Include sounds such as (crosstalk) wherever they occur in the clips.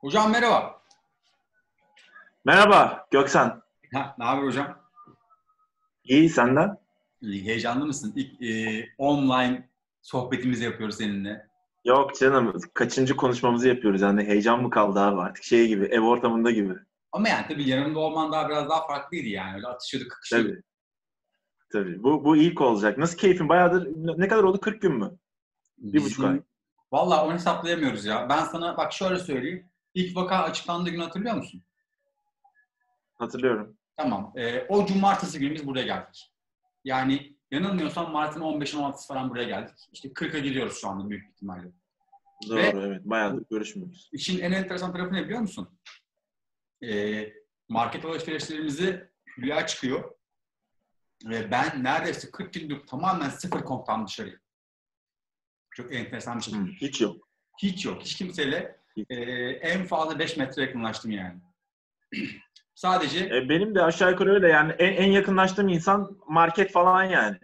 Hocam merhaba. Merhaba Göksan. Ha, ne haber hocam? İyi senden? İyi, heyecanlı mısın? İlk e, online sohbetimizi yapıyoruz seninle. Yok canım kaçıncı konuşmamızı yapıyoruz yani heyecan mı kaldı abi artık şey gibi ev ortamında gibi. Ama yani tabii yanımda olman daha biraz daha farklıydı yani. Öyle atışıyorduk, kakışıyorduk. Tabii. Tabii. Bu, bu ilk olacak. Nasıl keyfin? Bayağıdır ne kadar oldu? 40 gün mü? Bir buçuk ay. Valla onu hesaplayamıyoruz ya. Ben sana bak şöyle söyleyeyim. İlk vaka açıklandığı gün hatırlıyor musun? Hatırlıyorum. Tamam. E, o cumartesi günü biz buraya geldik. Yani yanılmıyorsam Mart'ın 15-16'sı falan buraya geldik. İşte 40'a gidiyoruz şu anda büyük ihtimalle. Doğru Ve- evet. Bayağıdır görüşmüyoruz. İşin en enteresan tarafı ne biliyor musun? E, market alışverişlerimizi Hülya çıkıyor. Ve ben neredeyse 40 gündür tamamen sıfır komptan dışarıyım. Çok enteresan bir şey. Hiç yok. Hiç yok. Hiç kimseyle e, en fazla 5 metre yakınlaştım yani. (clears throat) Sadece E, benim de aşağı yukarı öyle yani en, en yakınlaştığım insan market falan yani.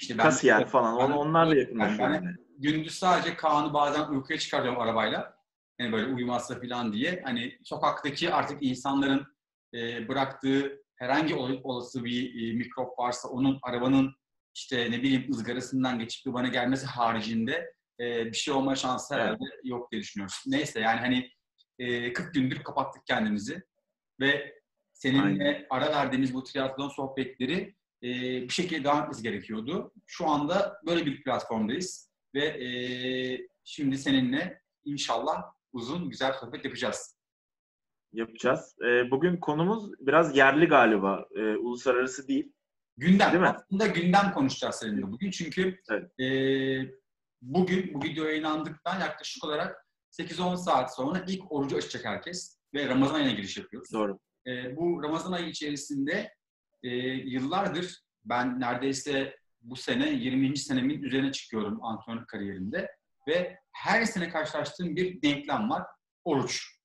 işte Kasiyer falan. ben- On, onlarla yakınlaşıyor ben- yani. gündüz sadece Kaan'ı bazen uykuya çıkarıyorum arabayla. Yani böyle uyumazsa falan diye. Hani sokaktaki artık insanların e, bıraktığı herhangi ol- olası bir e, mikrop varsa onun arabanın işte ne bileyim ızgarasından geçip de bana gelmesi haricinde e, bir şey olma şansı Evet. herhalde yok diye düşünüyoruz. Neyse yani hani e, 40 gündür kapattık kendimizi ve seninle ara verdiğimiz bu triatlon sohbetleri e, bir şekilde devam etmesi gerekiyordu. Şu anda böyle bir platformdayız ve e, şimdi seninle inşallah uzun güzel sohbet yapacağız. Yapacağız. E, bugün konumuz biraz yerli galiba. E, uluslararası değil. Gündem. Değil mi? Aslında gündem konuşacağız seninle bugün. Çünkü Evet. e, bugün bu video yayınlandıktan yaklaşık olarak 8-10 saat sonra ilk orucu açacak herkes ve Ramazan ayına giriş yapıyoruz. Doğru. E, bu Ramazan ayı içerisinde e, yıllardır ben neredeyse bu sene 20. senemin üzerine çıkıyorum antrenörlük kariyerimde ve her sene karşılaştığım bir denklem var. Oruç.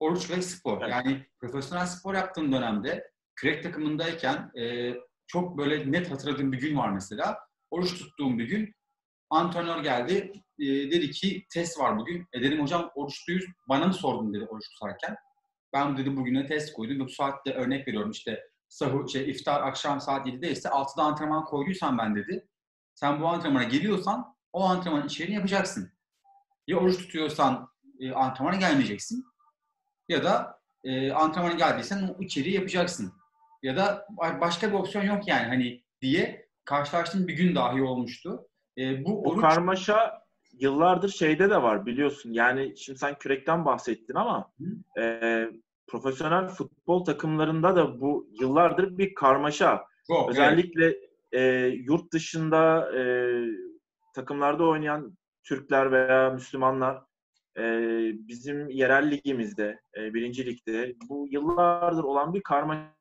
Oruç ve spor. Evet. Yani profesyonel spor yaptığım dönemde kürek takımındayken e, çok böyle net hatırladığım bir gün var mesela. Oruç tuttuğum bir gün antrenör geldi. E, dedi ki test var bugün. E dedim hocam oruçluyuz. Bana mı sordun dedi oruç tutarken. Ben dedi bugüne test koydum ve bu saatte örnek veriyorum işte sahur, şey, iftar akşam saat 7'de ise 6'da antrenman koyduysan ben dedi. Sen bu antrenmana geliyorsan o antrenmanın içeriğini yapacaksın. Ya oruç tutuyorsan e, antrenmana gelmeyeceksin. Ya da e, antrenmana geldiysen o içeriği yapacaksın. Ya da ba- başka bir opsiyon yok yani hani diye karşılaştığım bir gün dahi olmuştu. E, bu O oruç karmaşa yıllardır şeyde de var biliyorsun. Yani şimdi sen kürekten bahsettin ama e, profesyonel futbol takımlarında da bu yıllardır bir karmaşa. çok, evet. Özellikle e, yurt dışında e, takımlarda oynayan Türkler veya Müslümanlar e, bizim yerel ligimizde, e, birinci ligde bu yıllardır olan bir karmaşa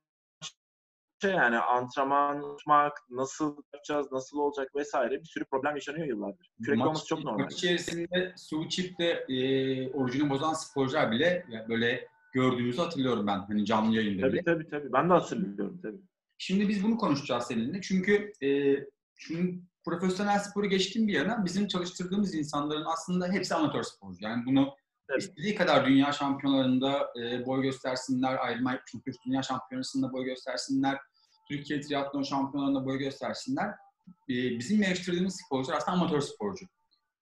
yani antrenman tutmak, nasıl yapacağız, nasıl olacak vesaire bir sürü problem yaşanıyor yıllardır. Kürekli Maç- olması çok normal. Maç içerisinde su içip de e, orucunu bozan sporcular bile ya böyle gördüğümüzü hatırlıyorum ben hani canlı yayında bile. Tabii tabii tabii. Ben de hatırlıyorum tabii. Şimdi biz bunu konuşacağız seninle. Çünkü e, şunu profesyonel sporu geçtiğim bir yana bizim çalıştırdığımız insanların aslında hepsi amatör sporcu. Yani bunu Evet. istediği kadar dünya şampiyonlarında e, boy göstersinler, ayrılma çünkü dünya şampiyonasında boy göstersinler, Türkiye triatlon şampiyonlarında boy göstersinler. E, bizim yarıştırdığımız sporcular aslında amatör sporcu.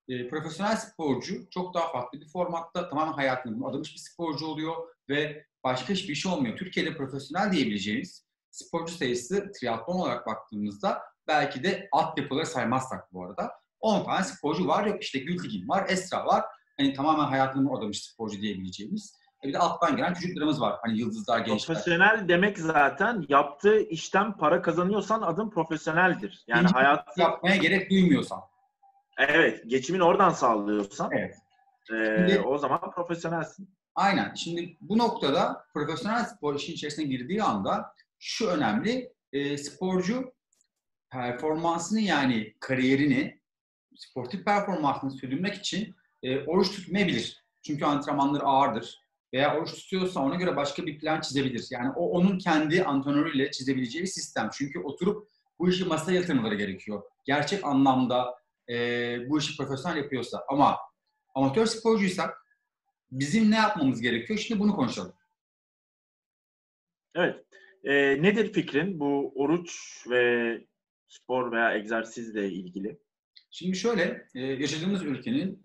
E, profesyonel sporcu çok daha farklı bir formatta tamamen hayatını adamış bir sporcu oluyor ve başka hiçbir şey olmuyor. Türkiye'de profesyonel diyebileceğimiz sporcu sayısı triatlon olarak baktığımızda belki de altyapıları saymazsak bu arada 10 tane sporcu var. Yok işte Gültekin var, Esra var. Hani tamamen hayatını adamış sporcu diyebileceğimiz. E bir de alttan gelen çocuklarımız var. Hani yıldızlar, gençler. Profesyonel demek zaten yaptığı işten para kazanıyorsan adın profesyoneldir. Yani İkinci- hayat Yapmaya gerek duymuyorsan. evet geçimini oradan sağlıyorsan Evet. e, Şimdi- o zaman profesyonelsin. Aynen. Şimdi bu noktada profesyonel spor işin içerisine girdiği anda şu önemli. E, sporcu performansını yani kariyerini sportif performansını sürdürmek için e, oruç tutmayabilir. Çünkü antrenmanları ağırdır. Veya oruç tutuyorsa ona göre başka bir plan çizebilir. Yani o onun kendi antrenörüyle çizebileceği bir sistem. Çünkü oturup bu işi masaya yatırmaları gerekiyor. Gerçek anlamda e, bu işi profesyonel yapıyorsa ama amatör sporcuysak bizim ne yapmamız gerekiyor? Şimdi bunu konuşalım. Evet. E, nedir fikrin bu oruç ve spor veya egzersizle ilgili? Şimdi şöyle, e, yaşadığımız ülkenin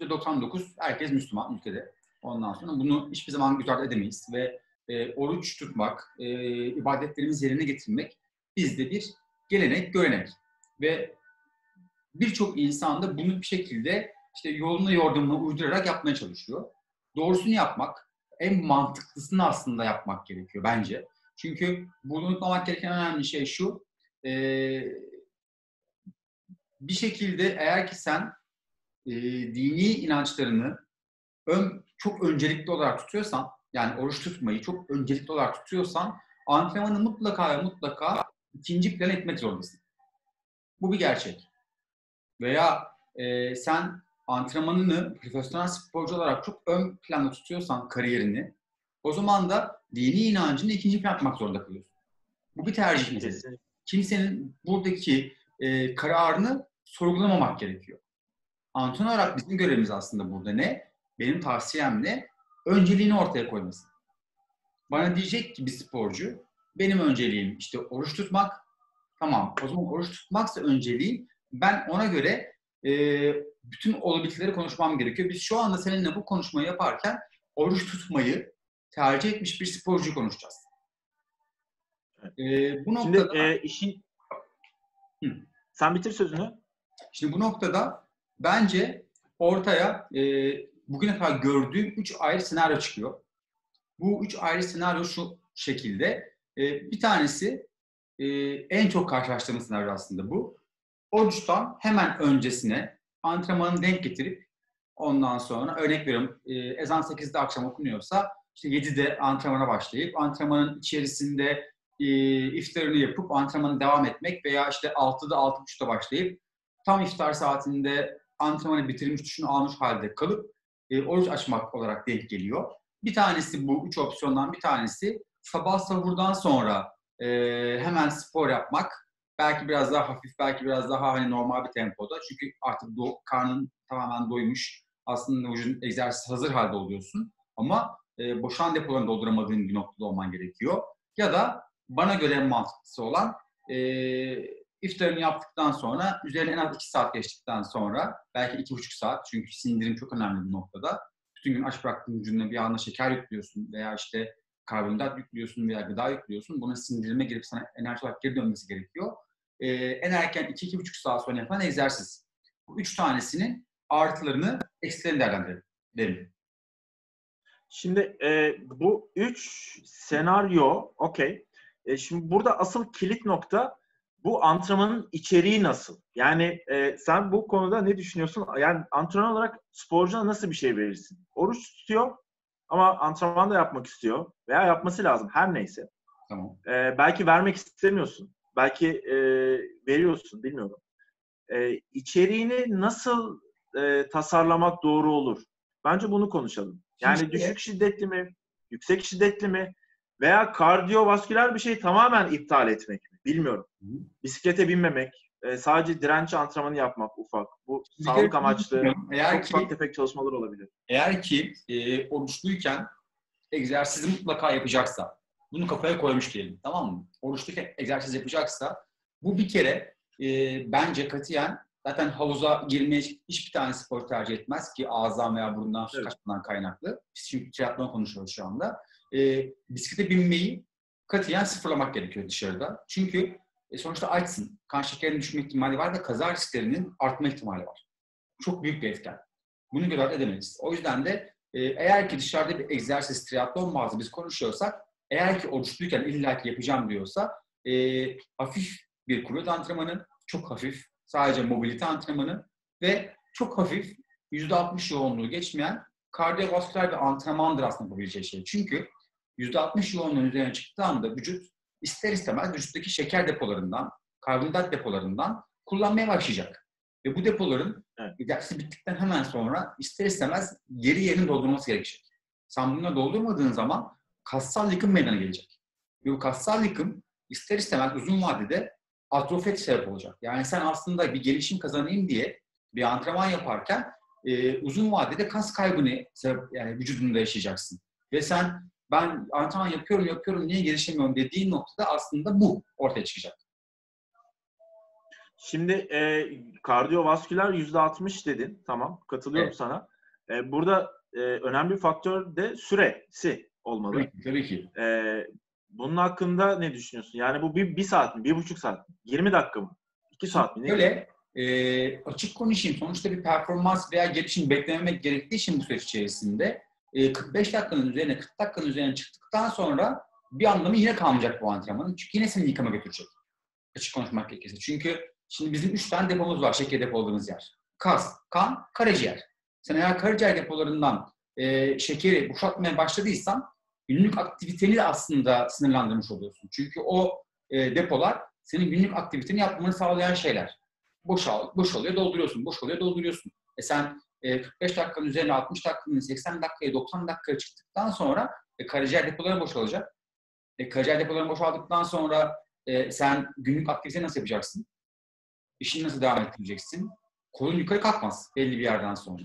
e, 99 herkes Müslüman ülkede. Ondan sonra bunu hiçbir zaman ardı edemeyiz ve e, oruç tutmak, e, ibadetlerimizi yerine getirmek bizde bir gelenek, görenek. Ve birçok insan da bunu bir şekilde işte yoluna yordamına uydurarak yapmaya çalışıyor. Doğrusunu yapmak, en mantıklısını aslında yapmak gerekiyor bence. Çünkü bunu unutmamak gereken önemli şey şu, e, bir şekilde eğer ki sen e, dini inançlarını ön, çok öncelikli olarak tutuyorsan, yani oruç tutmayı çok öncelikli olarak tutuyorsan, antrenmanı mutlaka ve mutlaka ikinci plan etmek zorundasın. Bu bir gerçek. Veya e, sen antrenmanını profesyonel sporcu olarak çok ön planda tutuyorsan kariyerini, o zaman da dini inancını ikinci plan atmak zorunda kalıyorsun. Bu bir tercih meselesi. Kimsenin buradaki e, kararını sorgulamamak gerekiyor. Antrenör olarak bizim görevimiz aslında burada ne? Benim tavsiyem ne? Önceliğini ortaya koyması. Bana diyecek ki bir sporcu, benim önceliğim işte oruç tutmak. Tamam, o zaman oruç tutmaksa önceliğim. Ben ona göre e, bütün olabilirleri konuşmam gerekiyor. Biz şu anda seninle bu konuşmayı yaparken oruç tutmayı tercih etmiş bir sporcu konuşacağız. E, bu noktada... Şimdi e, işin... Hı. Sen bitir sözünü. Şimdi bu noktada bence ortaya e, bugüne kadar gördüğüm üç ayrı senaryo çıkıyor. Bu üç ayrı senaryo şu şekilde. E, bir tanesi e, en çok karşılaştığımız senaryo aslında bu. Oruçtan hemen öncesine antrenmanı denk getirip ondan sonra örnek veriyorum e, ezan 8'de akşam okunuyorsa işte 7'de antrenmana başlayıp antrenmanın içerisinde e, iftarını yapıp antrenmanı devam etmek veya işte 6'da 6.30'da başlayıp tam iftar saatinde antrenmanı bitirmiş, düşünü almış halde kalıp e, oruç açmak olarak denk geliyor. Bir tanesi bu üç opsiyondan bir tanesi sabah sahurdan sonra e, hemen spor yapmak. Belki biraz daha hafif, belki biraz daha hani normal bir tempoda. Çünkü artık do, karnın tamamen doymuş. Aslında vücudun egzersiz hazır halde oluyorsun. Ama e, boşan depolarını dolduramadığın bir noktada olman gerekiyor. Ya da bana göre mantıklısı olan e, iftarını yaptıktan sonra üzerine en az 2 saat geçtikten sonra belki 2,5 saat çünkü sindirim çok önemli bir noktada. Bütün gün aç bıraktığın vücuduna bir anda şeker yüklüyorsun veya işte karbonhidrat yüklüyorsun veya gıda yüklüyorsun. Bunun sindirime girip sana enerji olarak geri dönmesi gerekiyor. Ee, en erken 2-2,5 saat sonra yapılan egzersiz. Bu üç tanesinin artılarını, eksilerini değerlendirelim. Şimdi e, bu üç senaryo, okey. E, şimdi burada asıl kilit nokta bu antrenmanın içeriği nasıl? Yani e, sen bu konuda ne düşünüyorsun? Yani antrenman olarak sporcuna nasıl bir şey verirsin? Oruç tutuyor ama antrenman da yapmak istiyor veya yapması lazım her neyse. Tamam. E, belki vermek istemiyorsun. Belki e, veriyorsun bilmiyorum. E, içeriğini nasıl e, tasarlamak doğru olur? Bence bunu konuşalım. Yani Şimdi, düşük şiddetli mi? Yüksek şiddetli mi? Veya kardiyovasküler bir şey tamamen iptal etmek mi? Bilmiyorum. Bisiklete binmemek, e, sadece direnç antrenmanı yapmak ufak. Bu sağlık amaçlı eğer çok ki, ufak tefek çalışmalar olabilir. Eğer ki e, oruçluyken egzersizi mutlaka yapacaksa, bunu kafaya koymuş diyelim tamam mı? Oruçluyken egzersiz yapacaksa bu bir kere e, bence katiyen zaten havuza girmeye hiçbir tane spor tercih etmez ki ağızdan veya burundan evet. kaçmadan kaynaklı. Biz çünkü triatlon konuşuyoruz şu anda e, bisiklete binmeyi katiyen sıfırlamak gerekiyor dışarıda. Çünkü e, sonuçta açsın. Kan şekerinin düşme ihtimali var ve kaza risklerinin artma ihtimali var. Çok büyük bir etken. Bunu ardı edemeyiz. O yüzden de e, eğer ki dışarıda bir egzersiz, triatlon bazı biz konuşuyorsak eğer ki oruçluyken illaki yapacağım diyorsa e, hafif bir kuvvet antrenmanı, çok hafif, sadece mobilite antrenmanı ve çok hafif %60 yoğunluğu geçmeyen kardiyovasküler bir antrenmandır aslında yapabileceği şey. Çünkü %60 yoğunluğun üzerine çıktığı anda vücut ister istemez vücuttaki şeker depolarından, karbonhidrat depolarından kullanmaya başlayacak. Ve bu depoların evet. bittikten hemen sonra ister istemez geri yerini doldurması gerekecek. Sen bunları doldurmadığın zaman kassal yıkım meydana gelecek. Ve bu kassal yıkım ister istemez uzun vadede atrofet sebep olacak. Yani sen aslında bir gelişim kazanayım diye bir antrenman yaparken e, uzun vadede kas kaybını sebep, yani vücudunda yaşayacaksın. Ve sen ben antrenman yapıyorum yapıyorum niye gelişemiyorum dediğin noktada aslında bu ortaya çıkacak. Şimdi e, kardiyovasküler %60 dedin. Tamam katılıyorum Evet. sana. E, burada e, önemli bir faktör de süresi olmalı. Tabii ki. Tabii ki. E, bunun hakkında ne düşünüyorsun? Yani bu bir, bir saat mi? Bir buçuk saat mi? 20 dakika mı? iki saat mi? Ne? Böyle e, açık konuşayım. Sonuçta bir performans veya gelişim beklememek gerektiği için bu süreç içerisinde e, 45 dakikanın üzerine 40 dakikanın üzerine çıktıktan sonra bir anlamı yine kalmayacak bu antrenmanın. Çünkü yine seni yıkama götürecek. Açık konuşmak gerekirse. Çünkü şimdi bizim 3 tane depomuz var şeker depoladığımız yer. Kas, kan, karaciğer. Sen eğer karaciğer depolarından e, şekeri boşaltmaya başladıysan günlük aktiviteni de aslında sınırlandırmış oluyorsun. Çünkü o e, depolar senin günlük aktiviteni yapmanı sağlayan şeyler. Boşal, boşalıyor, dolduruyorsun. Boşalıyor, dolduruyorsun. E sen 45 dakikanın üzerine 60 dakikanın 80 dakikaya 90 dakikaya çıktıktan sonra e, karaciğer depoları boşalacak. E, karaciğer depoları boşaldıktan sonra e, sen günlük aktivite nasıl yapacaksın? İşini nasıl devam ettireceksin? Kolun yukarı kalkmaz belli bir yerden sonra.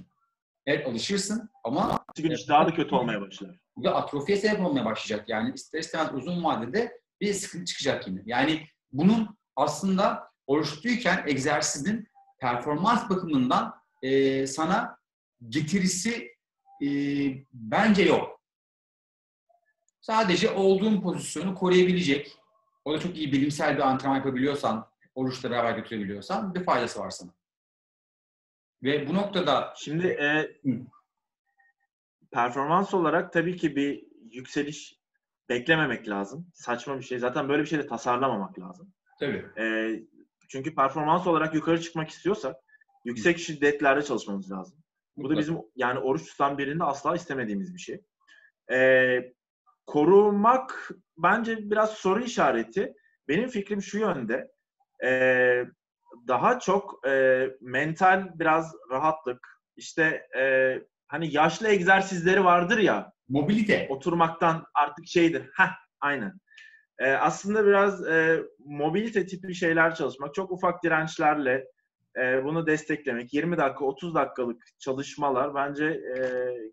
Evet alışırsın ama gün daha da kötü olmaya başlar. bu da atrofiye sebep olmaya başlayacak. Yani ister istemez uzun vadede bir sıkıntı çıkacak yine. Yani bunun aslında oluştuyken egzersizin performans bakımından e, sana getirisi e, bence yok. Sadece olduğun pozisyonu koruyabilecek, o da çok iyi bilimsel bir antrenman yapabiliyorsan, oruçla beraber götürebiliyorsan bir faydası var sana. Ve bu noktada Şimdi e, performans olarak tabii ki bir yükseliş beklememek lazım. Saçma bir şey. Zaten böyle bir şey de tasarlamamak lazım. tabii E, çünkü performans olarak yukarı çıkmak istiyorsak yüksek şiddetlerde çalışmamız lazım. Bu da bizim yani oruç tutan birinde asla istemediğimiz bir şey. Ee, korumak bence biraz soru işareti. Benim fikrim şu yönde. Ee, daha çok e, mental biraz rahatlık. İşte e, hani yaşlı egzersizleri vardır ya mobilite. oturmaktan artık şeydir. Heh, aynen. Ee, aslında biraz e, mobilite tipi şeyler çalışmak, çok ufak dirençlerle e, bunu desteklemek, 20 dakika, 30 dakikalık çalışmalar bence e,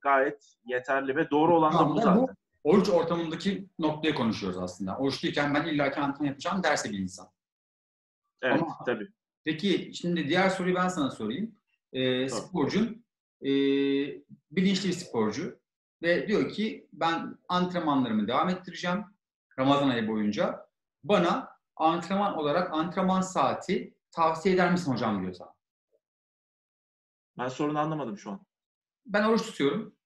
gayet yeterli ve doğru olan da bu zaten. bu oruç ortamındaki noktayı konuşuyoruz aslında. Oruçluyken ben illaki antrenman yapacağım derse bir insan. Evet, Ama- tabii. Peki şimdi diğer soruyu ben sana sorayım. Sor. sporcun e, bilinçli bir sporcu ve diyor ki ben antrenmanlarımı devam ettireceğim Ramazan ayı boyunca. Bana antrenman olarak antrenman saati tavsiye eder misin hocam diyor sana. Ben sorunu anlamadım şu an. Ben oruç tutuyorum.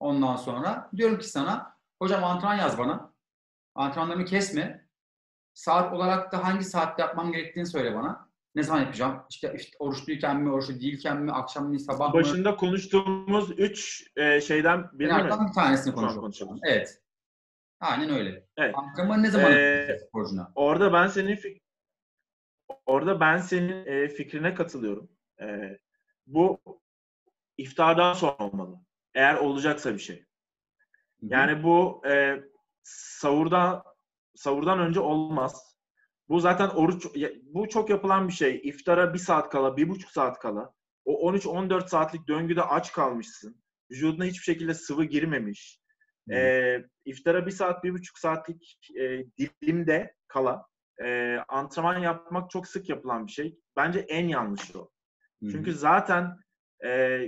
Ondan sonra diyorum ki sana hocam antrenman yaz bana. Antrenmanlarımı kesme. Saat olarak da hangi saatte yapmam gerektiğini söyle bana. Ne zaman yapacağım? İşte, işte oruçluyken mi, oruçlu değilken mi, akşam mı, sabah mı? Başında konuştuğumuz üç e, şeyden biri mi? Bunlardan bir tanesini konuşuyoruz. Evet. Aynen öyle. Evet. Antrenmanı ne zaman Ee, sporcuna? Orada ben senin orada ben senin e, fikrine katılıyorum. E, bu iftardan sonra olmalı. Eğer olacaksa bir şey. Yani bu e, savurdan savurdan önce olmaz. Bu zaten oruç bu çok yapılan bir şey. İftara bir saat kala, bir buçuk saat kala o 13-14 saatlik döngüde aç kalmışsın. Vücuduna hiçbir şekilde sıvı girmemiş. Hı. E, iftara bir saat, bir buçuk saatlik e, dilimde kala e, antrenman yapmak çok sık yapılan bir şey. Bence en yanlışı o. Hı hı. Çünkü zaten e,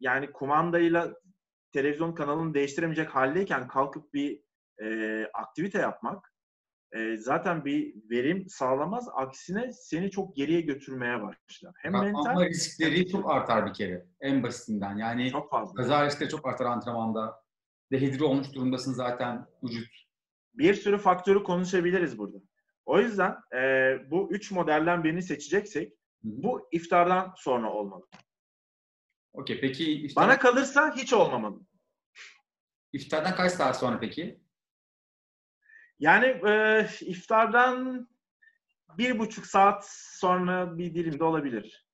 yani kumandayla televizyon kanalını değiştiremeyecek haldeyken kalkıp bir e, aktivite yapmak e, zaten bir verim sağlamaz. Aksine seni çok geriye götürmeye başlar. Hem mental Ama riskleri hem çok artar bir kere. En basitinden. Yani çok fazla. kaza riskleri çok artar antrenmanda. Dehidre olmuş durumdasın zaten vücut. Bir sürü faktörü konuşabiliriz burada. O yüzden e, bu üç modelden birini seçeceksek bu iftardan sonra olmalı. Okey. Peki iftar, Bana kalırsa hiç olmamalı. iftardan kaç saat sonra peki? Yani e, iftardan bir buçuk saat sonra bir dilimde olabilir.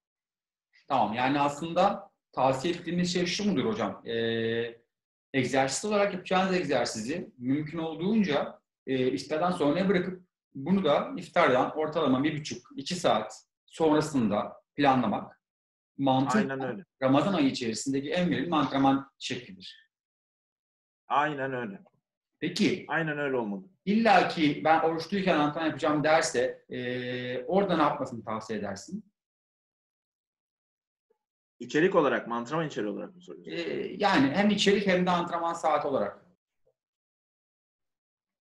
Tamam. Yani aslında tavsiye ettiğimiz şey şu mudur hocam? Ee, egzersiz olarak yapacağınız egzersizi mümkün olduğunca e, iftardan sonraya bırakıp bunu da iftardan ortalama bir buçuk, iki saat sonrasında planlamak. mantık Aynen öyle. Ramazan ayı içerisindeki en verimli antrenman şeklidir. Aynen öyle. Peki Aynen öyle olmalı. illa ki ben oruçluyken antrenman yapacağım derse e, orada ne yapmasını tavsiye edersin? İçerik olarak mı? Antrenman içeriği olarak mı soruyorsun? E, yani hem içerik hem de antrenman saati olarak.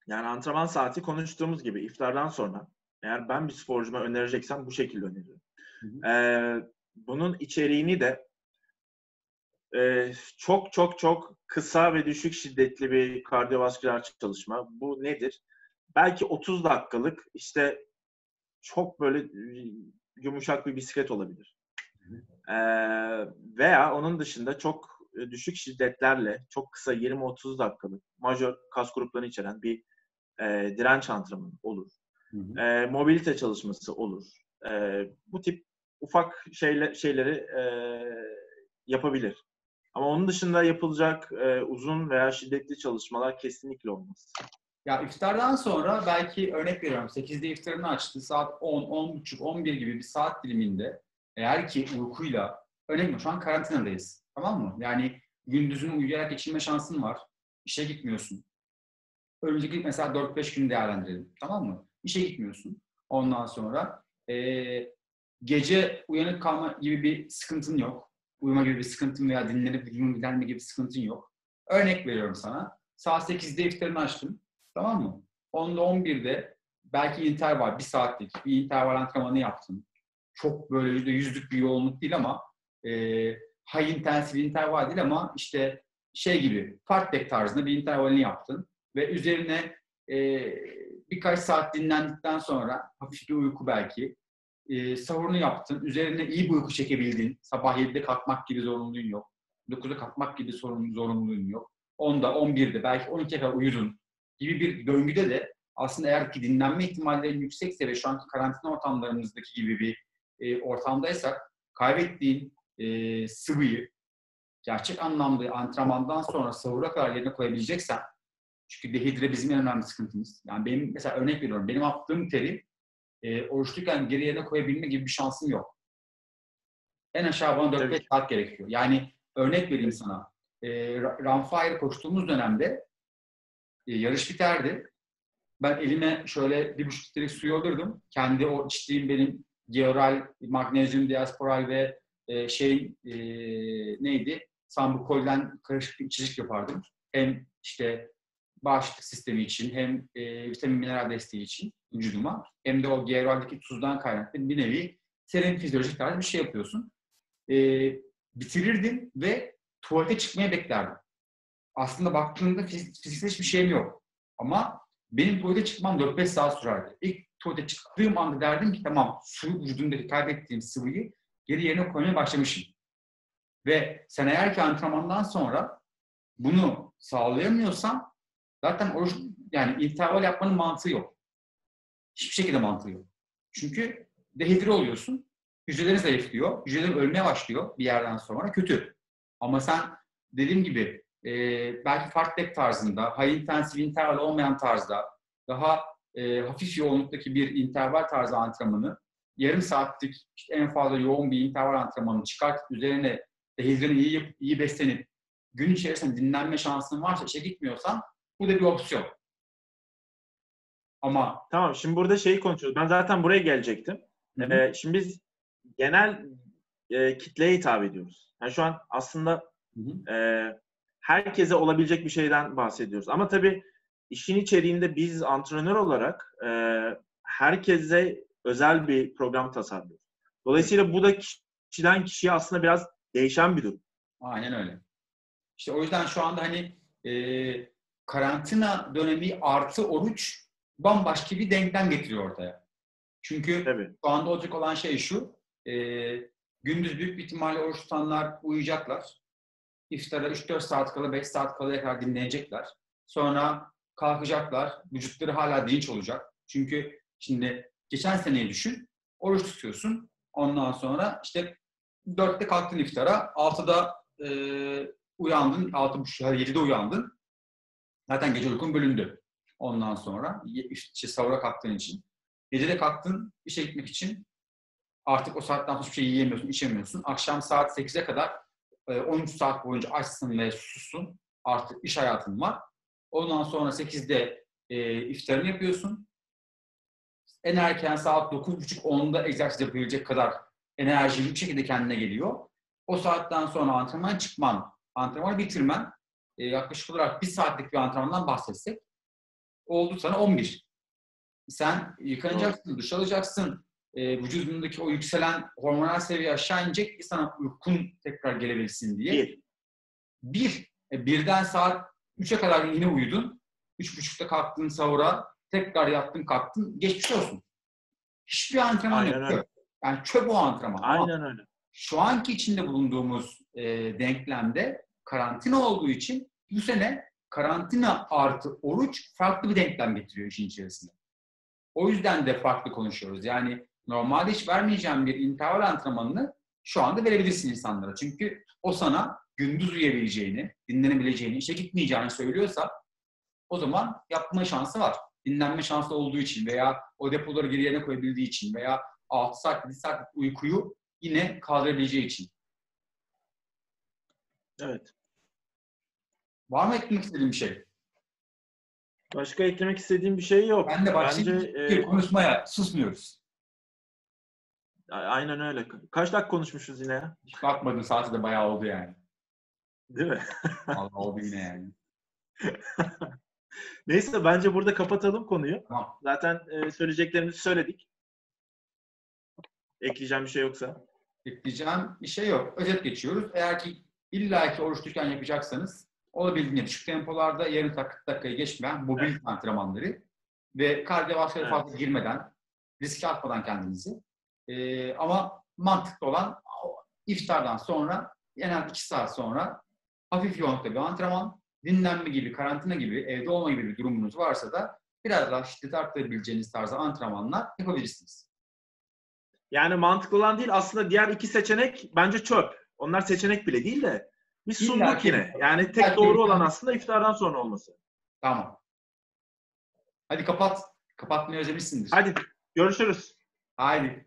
Yani antrenman saati konuştuğumuz gibi iftardan sonra eğer ben bir sporcuma önereceksem bu şekilde öneriyorum. Hı Ee, bunun içeriğini de e, çok çok çok kısa ve düşük şiddetli bir kardiyovasküler çalışma. Bu nedir? Belki 30 dakikalık işte çok böyle e, yumuşak bir bisiklet olabilir. Ee, veya onun dışında çok e, düşük şiddetlerle çok kısa 20-30 dakikalık majör kas gruplarını içeren bir e, direnç antrenmanı olur. Hı hı. E, mobilite çalışması olur. E, bu tip ufak şeyle, şeyleri e, yapabilir. Ama onun dışında yapılacak e, uzun veya şiddetli çalışmalar kesinlikle olmaz. Ya iftardan sonra belki örnek veriyorum 8'de iftarını açtı saat 10, 10.30, 11 gibi bir saat diliminde eğer ki uykuyla örnek veriyorum şu an karantinadayız tamam mı? Yani gündüzünü uyuyarak geçirme şansın var. İşe gitmiyorsun. Önümüzdeki mesela 4-5 gün değerlendirelim tamam mı? İşe gitmiyorsun. Ondan sonra eee, gece uyanık kalma gibi bir sıkıntın yok. Uyuma gibi bir sıkıntın veya dinlenip vücudun giderme gibi bir sıkıntın yok. Örnek veriyorum sana. Saat 8'de iftarını açtın. Tamam mı? 10'da 11'de belki interval, bir saatlik bir interval antrenmanı yaptın. Çok böyle yüzde yüzlük bir yoğunluk değil ama e, high intensity interval değil ama işte şey gibi fartlek tarzında bir intervalini yaptın ve üzerine e, birkaç saat dinlendikten sonra hafif bir uyku belki e, sahurunu yaptın. Üzerine iyi bir uyku çekebildin. Sabah 7'de kalkmak gibi zorunluluğun yok. 9'da kalkmak gibi sorun, zorunluluğun yok. 10'da, 11'de belki 12'ye kadar uyudun gibi bir döngüde de aslında eğer ki dinlenme ihtimallerin yüksekse ve şu anki karantina ortamlarımızdaki gibi bir e, ortamdaysak kaybettiğin e, sıvıyı gerçek anlamda antrenmandan sonra sahura kadar yerine koyabileceksen çünkü dehidre bizim en önemli sıkıntımız. Yani benim mesela örnek veriyorum. Benim attığım teri e, oruçluyken geri yerine koyabilme gibi bir şansım yok. En aşağı bana 4-5 Tabii. saat gerekiyor. Yani örnek vereyim sana. E, Ra- Runfire koştuğumuz dönemde e, yarış biterdi. Ben elime şöyle bir buçuk litrelik suyu alırdım. Kendi o içtiğim benim georal, magnezyum, diasporal ve e, şey e, neydi? Sambukol'den karışık bir içecek yapardım. Hem işte bağışıklık sistemi için hem e, vitamin mineral desteği için vücuduma hem de o georaldeki tuzdan kaynaklı bir nevi serin fizyolojik tarzı bir şey yapıyorsun. E, bitirirdim ve tuvalete çıkmaya beklerdim. Aslında baktığında fiz- fiziksel hiçbir şeyim yok. Ama benim tuvalete çıkmam 4-5 saat sürerdi. İlk tuvalete çıktığım anda derdim ki tamam su vücudumdaki kaybettiğim sıvıyı geri yerine koymaya başlamışım. Ve sen eğer ki antrenmandan sonra bunu sağlayamıyorsan zaten oruç, yani interval yapmanın mantığı yok. Hiçbir şekilde mantığı yok. Çünkü dehidre oluyorsun. Hücrelerin zayıflıyor. Hücrelerin ölmeye başlıyor bir yerden sonra. Kötü. Ama sen dediğim gibi e, belki fartlek tarzında, high intensive interval olmayan tarzda daha e, hafif yoğunluktaki bir interval tarzı antrenmanı yarım saatlik işte en fazla yoğun bir interval antrenmanı çıkartıp üzerine dehidreni iyi, iyi beslenip gün içerisinde dinlenme şansın varsa işe gitmiyorsan bu da bir opsiyon. Ama Tamam şimdi burada şeyi konuşuyoruz. Ben zaten buraya gelecektim. Hı hı. Ee, şimdi biz genel e, kitleye hitap ediyoruz. Yani şu an aslında Hı hı. e, herkese olabilecek bir şeyden bahsediyoruz. Ama tabii işin içeriğinde biz antrenör olarak e, herkese özel bir program tasarlıyoruz. Dolayısıyla bu da kişiden kişiye aslında biraz değişen bir durum. Aynen öyle. İşte o yüzden şu anda hani e, karantina dönemi artı oruç bambaşka bir denklem getiriyor ortaya. Çünkü Tabii. şu anda olacak olan şey şu, e, gündüz büyük bir ihtimalle oruç tutanlar uyuyacaklar. İftara 3-4 saat kala, 5 saat kalaya kadar dinlenecekler. Sonra kalkacaklar, vücutları hala dinç olacak. Çünkü şimdi geçen seneyi düşün, oruç tutuyorsun. Ondan sonra işte 4'te kalktın iftara, 6'da e, uyandın, 6.30 ya da 7'de uyandın. Zaten gece uykun bölündü. Ondan sonra işte sahura kalktığın için. Gece de kalktın işe gitmek için. Artık o saatten sonra hiçbir şey yiyemiyorsun, içemiyorsun. Akşam saat 8'e kadar e, 13 saat boyunca açsın ve sussun. Artık iş hayatın var. Ondan sonra 8'de e, iftarını yapıyorsun. En erken saat 9.30-10'da egzersiz yapabilecek kadar enerjili bir şekilde kendine geliyor. O saatten sonra antrenman çıkman, antrenmanı bitirmen, e, yaklaşık olarak bir saatlik bir antrenmandan bahsetsek, oldu sana 11. Sen yıkanacaksın, duş alacaksın, e, vücudundaki o yükselen hormonal seviye aşağı inecek ki sana uykun tekrar gelebilsin diye. Bir. Bir. E, birden saat 3'e kadar yine uyudun. Üç buçukta kalktın sahura, tekrar yattın kalktın, geçmiş olsun. Hiçbir antrenman Aynen yok. öyle. Yani çöp o antrenman. Ama Aynen öyle. şu anki içinde bulunduğumuz e, denklemde karantina olduğu için bu sene karantina artı oruç farklı bir denklem getiriyor işin içerisinde. O yüzden de farklı konuşuyoruz. Yani normalde hiç vermeyeceğim bir interval antrenmanını şu anda verebilirsin insanlara. Çünkü o sana gündüz uyuyabileceğini, dinlenebileceğini, işe gitmeyeceğini söylüyorsa o zaman yapma şansı var. Dinlenme şansı olduğu için veya o depoları geri yerine koyabildiği için veya 6 saat, 7 saatlik uykuyu yine kaldırabileceği için. Evet. Var mı eklemek istediğin bir şey? Başka eklemek istediğim bir şey yok. Ben de başlayayım. Bence, e, konuşmaya susmuyoruz. aynen öyle. Kaç dakika konuşmuşuz yine ya? Hiç bakmadım saati de bayağı oldu yani. Değil mi? (laughs) Allah oldu yine yani. (laughs) Neyse bence burada kapatalım konuyu. Tamam. Zaten e, söyleyeceklerimizi söyledik. Ekleyeceğim bir şey yoksa. Ekleyeceğim bir şey yok. Özet geçiyoruz. Eğer ki illaki oruç tutarken yapacaksanız olabildiğince düşük tempolarda yarım dakika, dakikayı geçmeyen mobil antrenmanları ve kardiyovasküler Evet. fazla girmeden, riske atmadan kendinizi. Ee, ama mantıklı olan iftardan sonra en az 2 saat sonra hafif yoğunlukta bir antrenman, dinlenme gibi, karantina gibi, evde olma gibi bir durumunuz varsa da biraz daha şiddet arttırabileceğiniz tarzda antrenmanlar yapabilirsiniz. Yani mantıklı olan değil aslında diğer iki seçenek bence çöp. Onlar seçenek bile değil de biz sunduk yine. Yani tek doğru olan aslında iftardan sonra olması. Tamam. Hadi kapat. Kapatmayı özlemişsindir. Hadi görüşürüz. Haydi.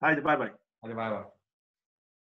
Haydi bay bay. Hadi bay bay.